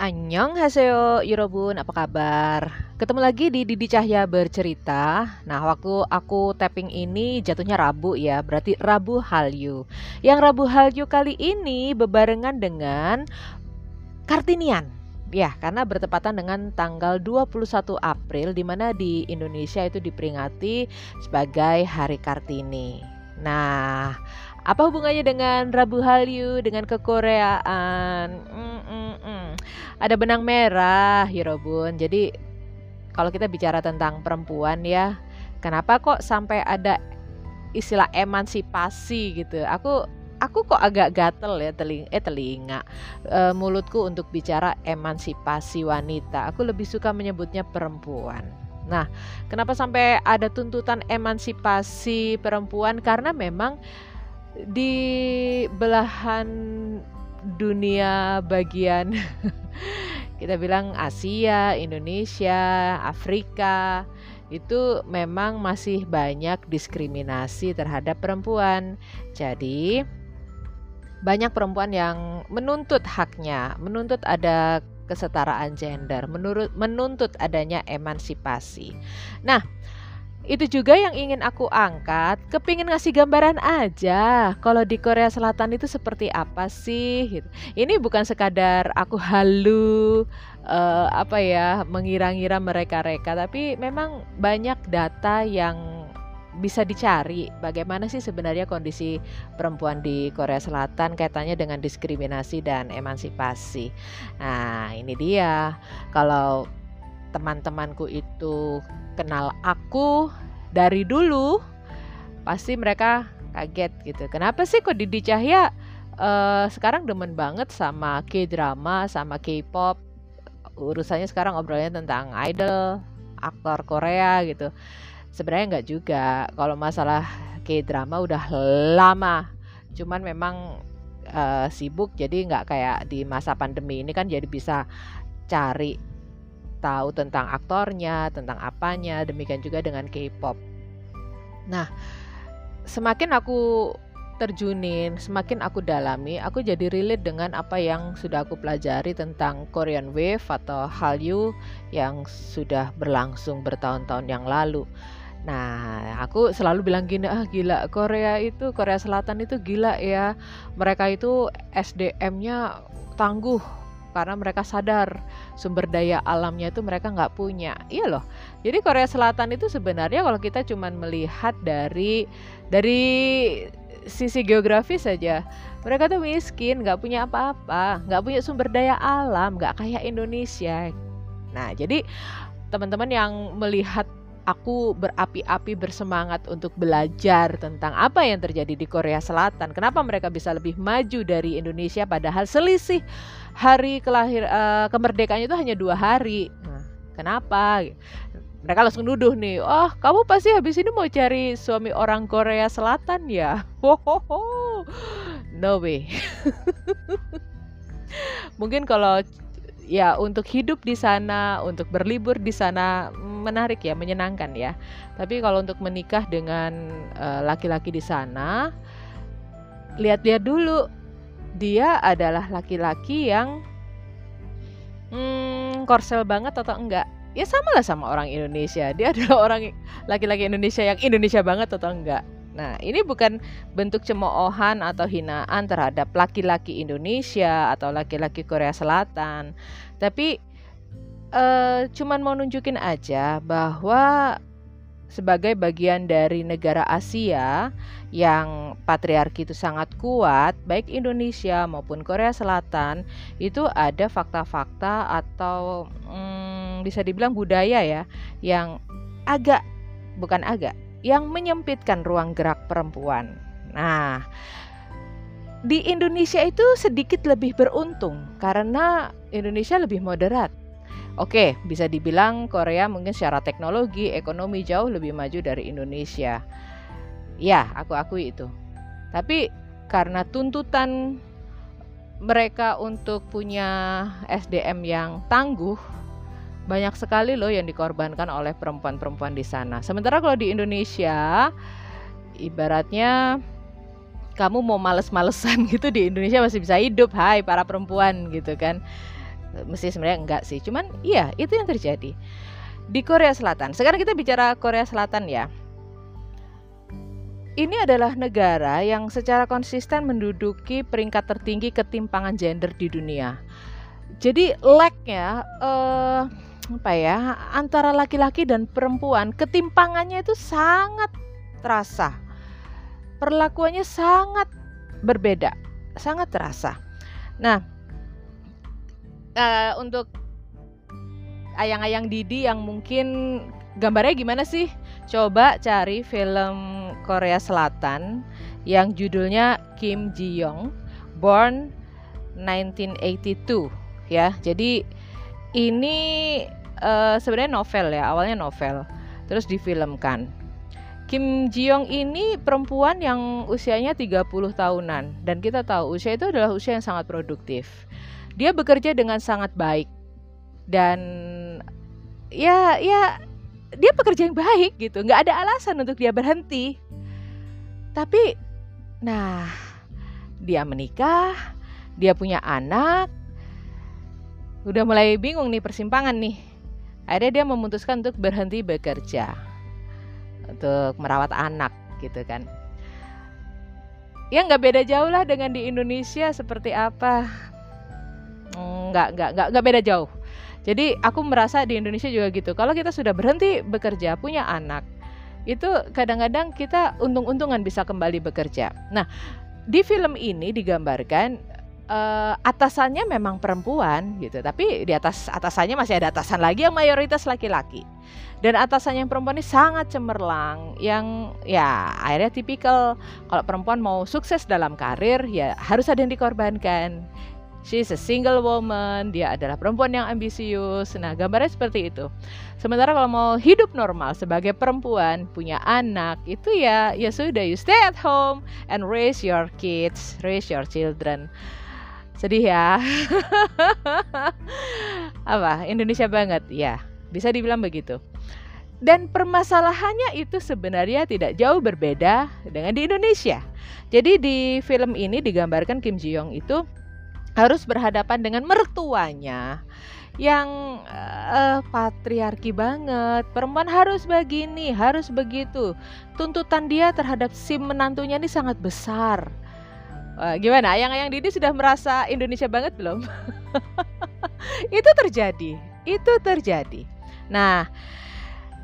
Annyeong haseyo Yorobun, apa kabar? Ketemu lagi di Didi Cahya bercerita. Nah, waktu aku tapping ini jatuhnya Rabu ya, berarti Rabu Hallyu. Yang Rabu Hallyu kali ini bebarengan dengan Kartinian. Ya, karena bertepatan dengan tanggal 21 April di mana di Indonesia itu diperingati sebagai Hari Kartini. Nah, apa hubungannya dengan Rabu Hallyu dengan kekoreaan? Mm -mm -mm. Ada benang merah, Hirobun. Jadi kalau kita bicara tentang perempuan ya, kenapa kok sampai ada istilah emansipasi gitu? Aku aku kok agak gatel ya teling eh telinga e, mulutku untuk bicara emansipasi wanita. Aku lebih suka menyebutnya perempuan. Nah, kenapa sampai ada tuntutan emansipasi perempuan? Karena memang di belahan dunia bagian kita bilang Asia, Indonesia, Afrika itu memang masih banyak diskriminasi terhadap perempuan. Jadi banyak perempuan yang menuntut haknya, menuntut ada kesetaraan gender, menurut menuntut adanya emansipasi. Nah, itu juga yang ingin aku angkat kepingin ngasih gambaran aja kalau di Korea Selatan itu seperti apa sih gitu. ini bukan sekadar aku halu uh, apa ya mengira-ngira mereka-reka tapi memang banyak data yang bisa dicari bagaimana sih sebenarnya kondisi perempuan di Korea Selatan kaitannya dengan diskriminasi dan emansipasi. Nah, ini dia. Kalau teman-temanku itu kenal aku dari dulu, pasti mereka kaget gitu. Kenapa sih kok Didi Cahya uh, sekarang demen banget sama K-drama, sama K-pop? Urusannya sekarang obrolannya tentang idol, aktor Korea gitu. Sebenarnya nggak juga. Kalau masalah K-drama udah lama. Cuman memang uh, sibuk jadi nggak kayak di masa pandemi ini kan jadi bisa cari tahu tentang aktornya, tentang apanya, demikian juga dengan K-pop. Nah, semakin aku terjunin, semakin aku dalami, aku jadi relate dengan apa yang sudah aku pelajari tentang Korean Wave atau Hallyu yang sudah berlangsung bertahun-tahun yang lalu. Nah, aku selalu bilang gini, ah gila Korea itu, Korea Selatan itu gila ya. Mereka itu SDM-nya tangguh, karena mereka sadar sumber daya alamnya itu mereka nggak punya. Iya loh. Jadi Korea Selatan itu sebenarnya kalau kita cuma melihat dari dari sisi geografis saja, mereka tuh miskin, nggak punya apa-apa, nggak punya sumber daya alam, nggak kayak Indonesia. Nah, jadi teman-teman yang melihat aku berapi-api bersemangat untuk belajar tentang apa yang terjadi di Korea Selatan. Kenapa mereka bisa lebih maju dari Indonesia padahal selisih hari kelahir uh, kemerdekaannya itu hanya dua hari. Nah, kenapa? Mereka langsung nuduh nih, oh kamu pasti habis ini mau cari suami orang Korea Selatan ya? Hohoho, no way. Mungkin kalau ya untuk hidup di sana, untuk berlibur di sana menarik ya, menyenangkan ya. Tapi kalau untuk menikah dengan eh, laki-laki uh, di sana, lihat-lihat dulu dia adalah laki-laki yang hmm, korsel banget atau enggak. Ya sama lah sama orang Indonesia. Dia adalah orang laki-laki Indonesia yang Indonesia banget atau enggak. Nah, ini bukan bentuk cemoohan atau hinaan terhadap laki-laki Indonesia atau laki-laki Korea Selatan, tapi uh, cuman mau nunjukin aja bahwa sebagai bagian dari negara Asia yang patriarki itu sangat kuat, baik Indonesia maupun Korea Selatan, itu ada fakta-fakta atau hmm, bisa dibilang budaya ya, yang agak bukan agak, yang menyempitkan ruang gerak perempuan. Nah, di Indonesia itu sedikit lebih beruntung karena Indonesia lebih moderat Oke, bisa dibilang Korea mungkin secara teknologi, ekonomi jauh lebih maju dari Indonesia. Ya, aku akui itu. Tapi karena tuntutan mereka untuk punya SDM yang tangguh, banyak sekali loh yang dikorbankan oleh perempuan-perempuan di sana. Sementara kalau di Indonesia, ibaratnya kamu mau males-malesan gitu di Indonesia masih bisa hidup hai para perempuan gitu kan mesti sebenarnya enggak sih cuman iya itu yang terjadi di Korea Selatan sekarang kita bicara Korea Selatan ya ini adalah negara yang secara konsisten menduduki peringkat tertinggi ketimpangan gender di dunia. Jadi lagnya uh, apa ya antara laki-laki dan perempuan ketimpangannya itu sangat terasa. Perlakuannya sangat berbeda, sangat terasa. Nah, uh, untuk ayang-ayang Didi yang mungkin gambarnya gimana sih? Coba cari film Korea Selatan yang judulnya Kim Ji Young, Born 1982 ya. Jadi ini uh, sebenarnya novel ya, awalnya novel, terus difilmkan. Kim Ji Young ini perempuan yang usianya 30 tahunan dan kita tahu usia itu adalah usia yang sangat produktif. Dia bekerja dengan sangat baik dan ya ya dia pekerja yang baik gitu nggak ada alasan untuk dia berhenti tapi nah dia menikah dia punya anak udah mulai bingung nih persimpangan nih akhirnya dia memutuskan untuk berhenti bekerja untuk merawat anak gitu kan ya nggak beda jauh lah dengan di Indonesia seperti apa nggak nggak nggak nggak beda jauh jadi aku merasa di Indonesia juga gitu. Kalau kita sudah berhenti bekerja, punya anak, itu kadang-kadang kita untung-untungan bisa kembali bekerja. Nah, di film ini digambarkan uh, atasannya memang perempuan gitu, tapi di atas atasannya masih ada atasan lagi yang mayoritas laki-laki. Dan atasannya yang perempuan ini sangat cemerlang, yang ya akhirnya tipikal kalau perempuan mau sukses dalam karir ya harus ada yang dikorbankan. She's a single woman, dia adalah perempuan yang ambisius. Nah, gambarnya seperti itu. Sementara kalau mau hidup normal sebagai perempuan, punya anak, itu ya ya sudah you stay at home and raise your kids, raise your children. Sedih ya. Apa? Indonesia banget ya. Bisa dibilang begitu. Dan permasalahannya itu sebenarnya tidak jauh berbeda dengan di Indonesia. Jadi di film ini digambarkan Kim Ji Young itu harus berhadapan dengan mertuanya yang uh, patriarki banget. Perempuan harus begini, harus begitu. Tuntutan dia terhadap si menantunya ini sangat besar. Uh, gimana? Yang yang Didi sudah merasa Indonesia banget belum? itu terjadi, itu terjadi. Nah,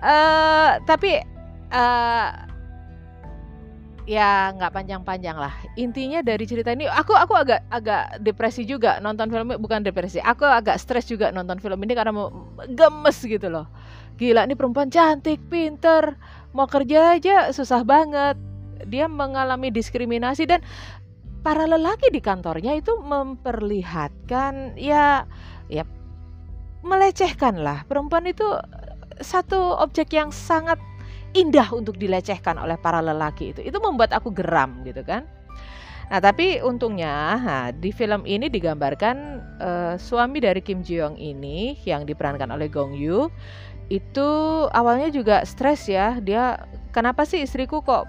uh, tapi uh, ya nggak panjang-panjang lah intinya dari cerita ini aku aku agak agak depresi juga nonton film bukan depresi aku agak stres juga nonton film ini karena gemes gitu loh gila ini perempuan cantik pinter mau kerja aja susah banget dia mengalami diskriminasi dan para lelaki di kantornya itu memperlihatkan ya ya melecehkan lah perempuan itu satu objek yang sangat indah untuk dilecehkan oleh para lelaki itu. Itu membuat aku geram gitu kan. Nah, tapi untungnya nah, di film ini digambarkan uh, suami dari Kim Ji Young ini yang diperankan oleh Gong Yoo itu awalnya juga stres ya. Dia kenapa sih istriku kok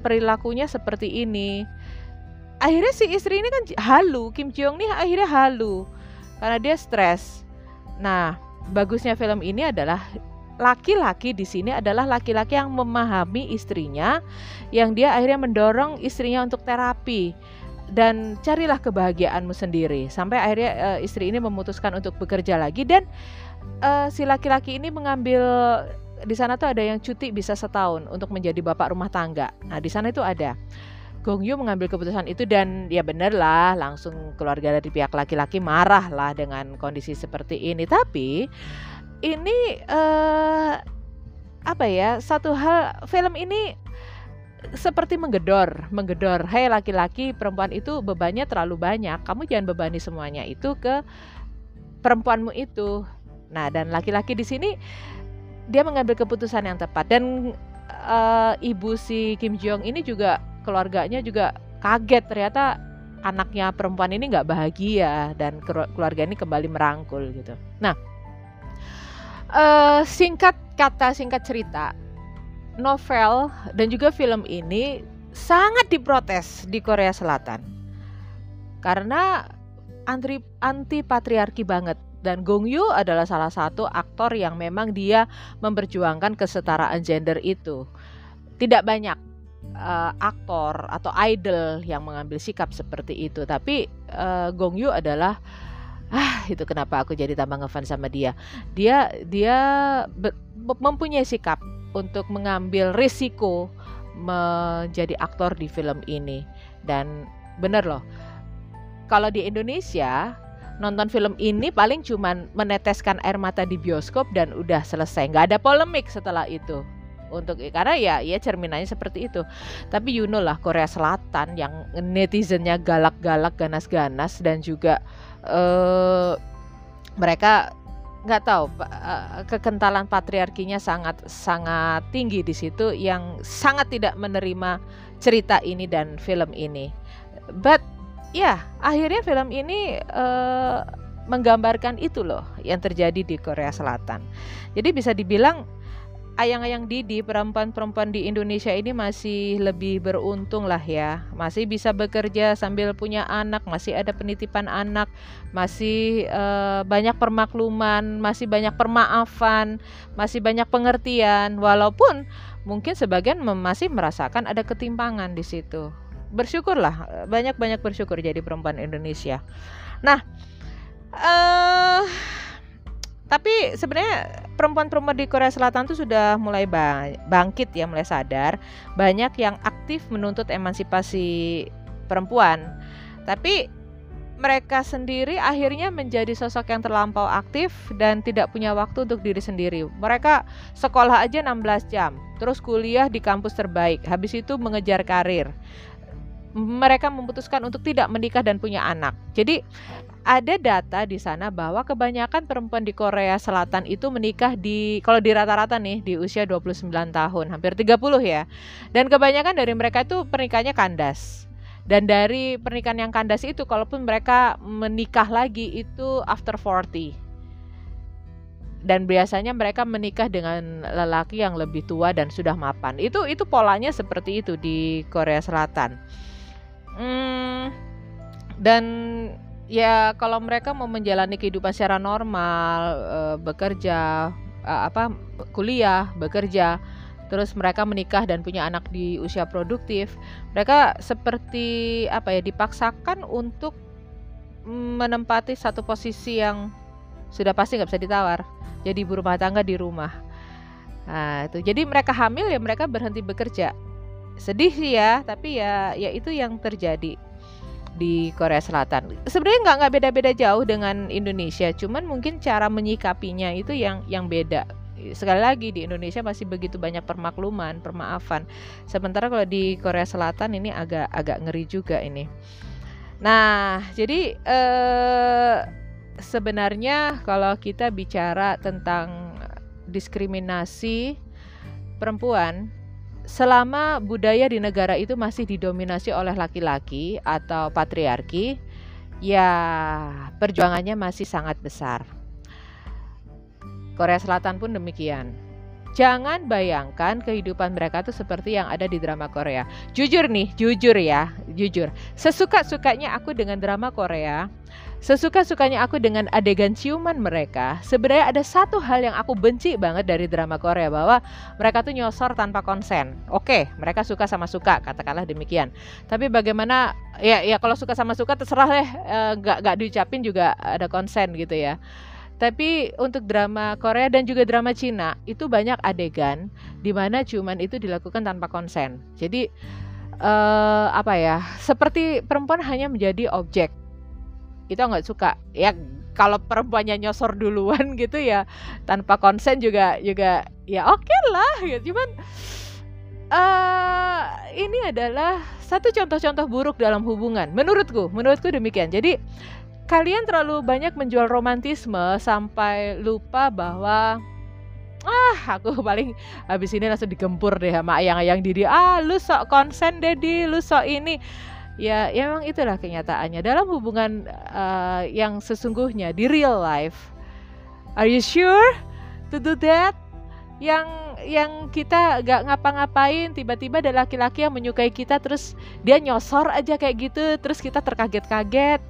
perilakunya seperti ini? Akhirnya si istri ini kan halu, Kim Ji Young nih akhirnya halu karena dia stres. Nah, bagusnya film ini adalah laki-laki di sini adalah laki-laki yang memahami istrinya, yang dia akhirnya mendorong istrinya untuk terapi dan carilah kebahagiaanmu sendiri sampai akhirnya uh, istri ini memutuskan untuk bekerja lagi dan uh, si laki-laki ini mengambil di sana tuh ada yang cuti bisa setahun untuk menjadi bapak rumah tangga. Nah di sana itu ada. Gong Yu mengambil keputusan itu dan ya bener lah langsung keluarga dari pihak laki-laki marah lah dengan kondisi seperti ini. Tapi ini uh, apa ya satu hal film ini seperti menggedor, menggedor. Hei laki-laki, perempuan itu bebannya terlalu banyak. Kamu jangan bebani semuanya itu ke perempuanmu itu. Nah, dan laki-laki di sini dia mengambil keputusan yang tepat dan uh, ibu si Kim Jong ini juga keluarganya juga kaget ternyata anaknya perempuan ini nggak bahagia dan keluarga ini kembali merangkul gitu. Nah, uh, singkat kata singkat cerita novel dan juga film ini sangat diprotes di Korea Selatan karena anti anti patriarki banget dan Gong Yoo adalah salah satu aktor yang memang dia memperjuangkan kesetaraan gender itu. Tidak banyak uh, aktor atau idol yang mengambil sikap seperti itu, tapi uh, Gong Yoo adalah ah itu kenapa aku jadi tambah ngefans sama dia. Dia dia mempunyai sikap untuk mengambil risiko menjadi aktor di film ini. Dan bener loh kalau di Indonesia nonton film ini paling cuman meneteskan air mata di bioskop dan udah selesai. Nggak ada polemik setelah itu untuk karena ya ya cerminannya seperti itu. Tapi you know lah Korea Selatan yang netizennya galak-galak ganas-ganas dan juga uh, mereka nggak tahu uh, kekentalan patriarkinya sangat sangat tinggi di situ yang sangat tidak menerima cerita ini dan film ini. But ya akhirnya film ini uh, menggambarkan itu loh yang terjadi di Korea Selatan. Jadi bisa dibilang ayang-ayang Didi perempuan-perempuan di Indonesia ini masih lebih beruntung lah ya. Masih bisa bekerja sambil punya anak masih ada penitipan anak masih uh, banyak permakluman masih banyak permaafan masih banyak pengertian. Walaupun mungkin sebagian masih merasakan ada ketimpangan di situ. Bersyukurlah banyak-banyak bersyukur jadi perempuan Indonesia. Nah uh, tapi sebenarnya perempuan-perempuan di Korea Selatan tuh sudah mulai bangkit ya, mulai sadar. Banyak yang aktif menuntut emansipasi perempuan. Tapi mereka sendiri akhirnya menjadi sosok yang terlampau aktif dan tidak punya waktu untuk diri sendiri. Mereka sekolah aja 16 jam, terus kuliah di kampus terbaik, habis itu mengejar karir. Mereka memutuskan untuk tidak menikah dan punya anak. Jadi ada data di sana bahwa kebanyakan perempuan di Korea Selatan itu menikah di kalau di rata-rata nih di usia 29 tahun, hampir 30 ya. Dan kebanyakan dari mereka itu pernikahannya kandas. Dan dari pernikahan yang kandas itu kalaupun mereka menikah lagi itu after 40. Dan biasanya mereka menikah dengan lelaki yang lebih tua dan sudah mapan. Itu itu polanya seperti itu di Korea Selatan. Hmm, dan ya kalau mereka mau menjalani kehidupan secara normal, uh, bekerja, uh, apa kuliah, bekerja, terus mereka menikah dan punya anak di usia produktif, mereka seperti apa ya dipaksakan untuk menempati satu posisi yang sudah pasti nggak bisa ditawar. Jadi ibu rumah tangga di rumah. Nah, itu. Jadi mereka hamil ya mereka berhenti bekerja. Sedih sih ya, tapi ya ya itu yang terjadi di Korea Selatan. Sebenarnya nggak nggak beda-beda jauh dengan Indonesia, cuman mungkin cara menyikapinya itu yang yang beda. Sekali lagi di Indonesia masih begitu banyak permakluman, permaafan. Sementara kalau di Korea Selatan ini agak agak ngeri juga ini. Nah, jadi eh, sebenarnya kalau kita bicara tentang diskriminasi perempuan selama budaya di negara itu masih didominasi oleh laki-laki atau patriarki, ya perjuangannya masih sangat besar. Korea Selatan pun demikian. Jangan bayangkan kehidupan mereka tuh seperti yang ada di drama Korea. Jujur nih, jujur ya, jujur. Sesuka-sukanya aku dengan drama Korea, Sesuka-sukanya aku dengan adegan ciuman mereka, sebenarnya ada satu hal yang aku benci banget dari drama Korea bahwa mereka tuh nyosor tanpa konsen. Oke, mereka suka sama suka, katakanlah demikian. Tapi bagaimana ya ya kalau suka sama suka terserah deh, eh, nggak nggak diucapin juga ada konsen gitu ya. Tapi untuk drama Korea dan juga drama Cina itu banyak adegan di mana ciuman itu dilakukan tanpa konsen. Jadi uh, apa ya? Seperti perempuan hanya menjadi objek itu nggak suka. Ya kalau perempuannya nyosor duluan gitu ya tanpa konsen juga juga ya oke okay lah ya. Cuman uh, ini adalah satu contoh-contoh buruk dalam hubungan. Menurutku menurutku demikian. Jadi kalian terlalu banyak menjual romantisme sampai lupa bahwa ah aku paling habis ini langsung digempur deh sama ayang-ayang Didi. Ah lu sok konsen Dedi. Lu sok ini ya, ya memang itulah kenyataannya dalam hubungan uh, yang sesungguhnya di real life. Are you sure to do that? Yang yang kita gak ngapa-ngapain tiba-tiba ada laki-laki yang menyukai kita terus dia nyosor aja kayak gitu terus kita terkaget-kaget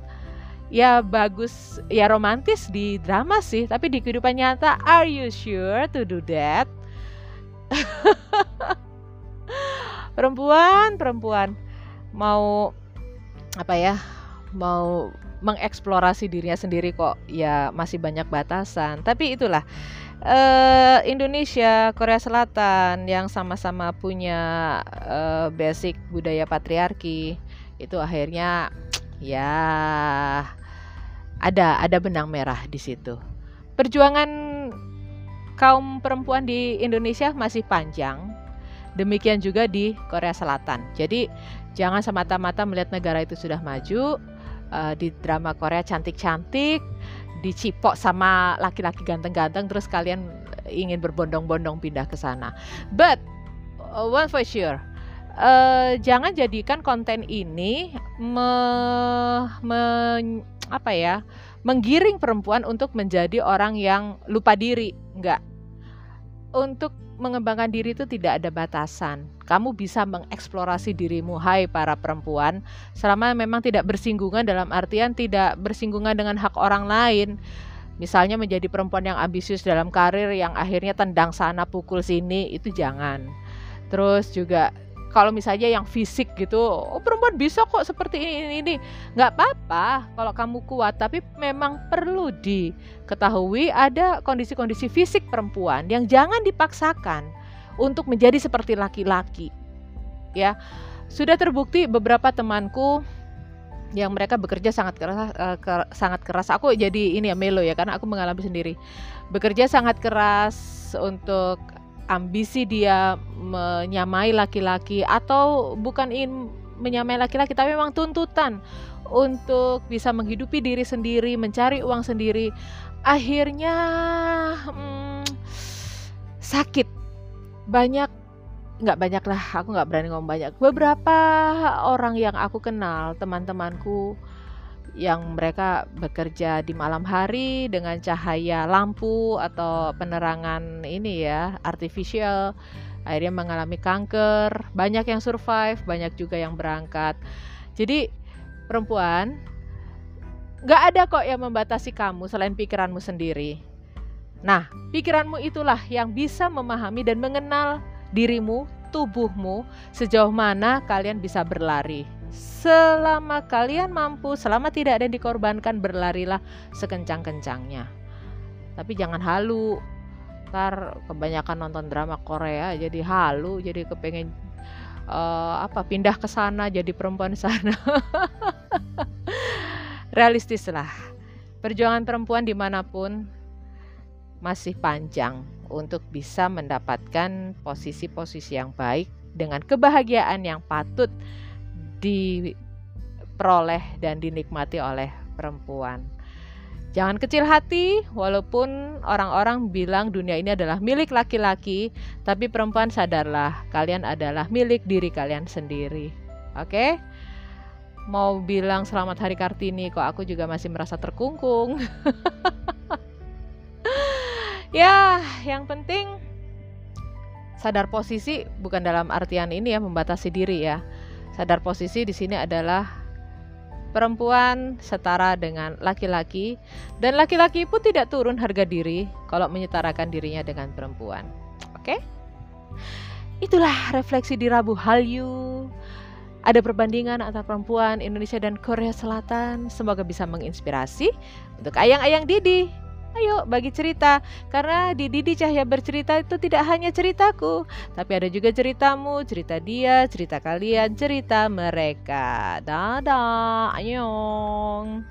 ya bagus ya romantis di drama sih tapi di kehidupan nyata are you sure to do that perempuan perempuan mau apa ya mau mengeksplorasi dirinya sendiri kok. Ya masih banyak batasan. Tapi itulah uh, Indonesia Korea Selatan yang sama-sama punya uh, basic budaya patriarki itu akhirnya ya ada ada benang merah di situ. Perjuangan kaum perempuan di Indonesia masih panjang. Demikian juga di Korea Selatan. Jadi jangan semata-mata melihat negara itu sudah maju uh, di drama Korea cantik-cantik, dicipok sama laki-laki ganteng-ganteng terus kalian ingin berbondong-bondong pindah ke sana. But uh, one for sure, uh, jangan jadikan konten ini me, me, apa ya, menggiring perempuan untuk menjadi orang yang lupa diri, enggak. Untuk mengembangkan diri itu tidak ada batasan. Kamu bisa mengeksplorasi dirimu, hai para perempuan, selama memang tidak bersinggungan dalam artian tidak bersinggungan dengan hak orang lain. Misalnya menjadi perempuan yang ambisius dalam karir yang akhirnya tendang sana pukul sini itu jangan. Terus juga kalau misalnya yang fisik gitu oh perempuan bisa kok seperti ini ini, ini. nggak apa-apa kalau kamu kuat tapi memang perlu diketahui ada kondisi-kondisi fisik perempuan yang jangan dipaksakan untuk menjadi seperti laki-laki. Ya sudah terbukti beberapa temanku yang mereka bekerja sangat keras uh, ke, sangat keras. Aku jadi ini ya melo ya karena aku mengalami sendiri. Bekerja sangat keras untuk ambisi dia menyamai laki-laki atau bukan ingin menyamai laki-laki tapi memang tuntutan untuk bisa menghidupi diri sendiri, mencari uang sendiri, akhirnya hmm, sakit. Banyak nggak banyak lah, aku nggak berani ngomong banyak. Beberapa orang yang aku kenal, teman-temanku yang mereka bekerja di malam hari dengan cahaya lampu atau penerangan ini ya artificial akhirnya mengalami kanker. Banyak yang survive banyak juga yang berangkat. Jadi perempuan nggak ada kok yang membatasi kamu selain pikiranmu sendiri nah pikiranmu itulah yang bisa memahami dan mengenal dirimu tubuhmu sejauh mana kalian bisa berlari Selama kalian mampu, selama tidak ada yang dikorbankan, berlarilah sekencang-kencangnya. Tapi jangan halu. Ntar kebanyakan nonton drama Korea jadi halu, jadi kepengen uh, apa pindah ke sana jadi perempuan sana. Realistis lah. Perjuangan perempuan di mana pun masih panjang untuk bisa mendapatkan posisi-posisi yang baik dengan kebahagiaan yang patut diperoleh dan dinikmati oleh perempuan. Jangan kecil hati, walaupun orang-orang bilang dunia ini adalah milik laki-laki, tapi perempuan sadarlah, kalian adalah milik diri kalian sendiri. Oke? Mau bilang selamat hari Kartini, kok aku juga masih merasa terkungkung. ya, yang penting sadar posisi bukan dalam artian ini ya membatasi diri ya Sadar posisi di sini adalah perempuan setara dengan laki-laki dan laki-laki pun tidak turun harga diri kalau menyetarakan dirinya dengan perempuan. Oke? Itulah refleksi di Rabu Halyu. Ada perbandingan antara perempuan Indonesia dan Korea Selatan. Semoga bisa menginspirasi untuk ayang-ayang Didi Ayo bagi cerita karena di Didi Cahya bercerita itu tidak hanya ceritaku, tapi ada juga ceritamu, cerita dia, cerita kalian, cerita mereka. Dadah, ayong.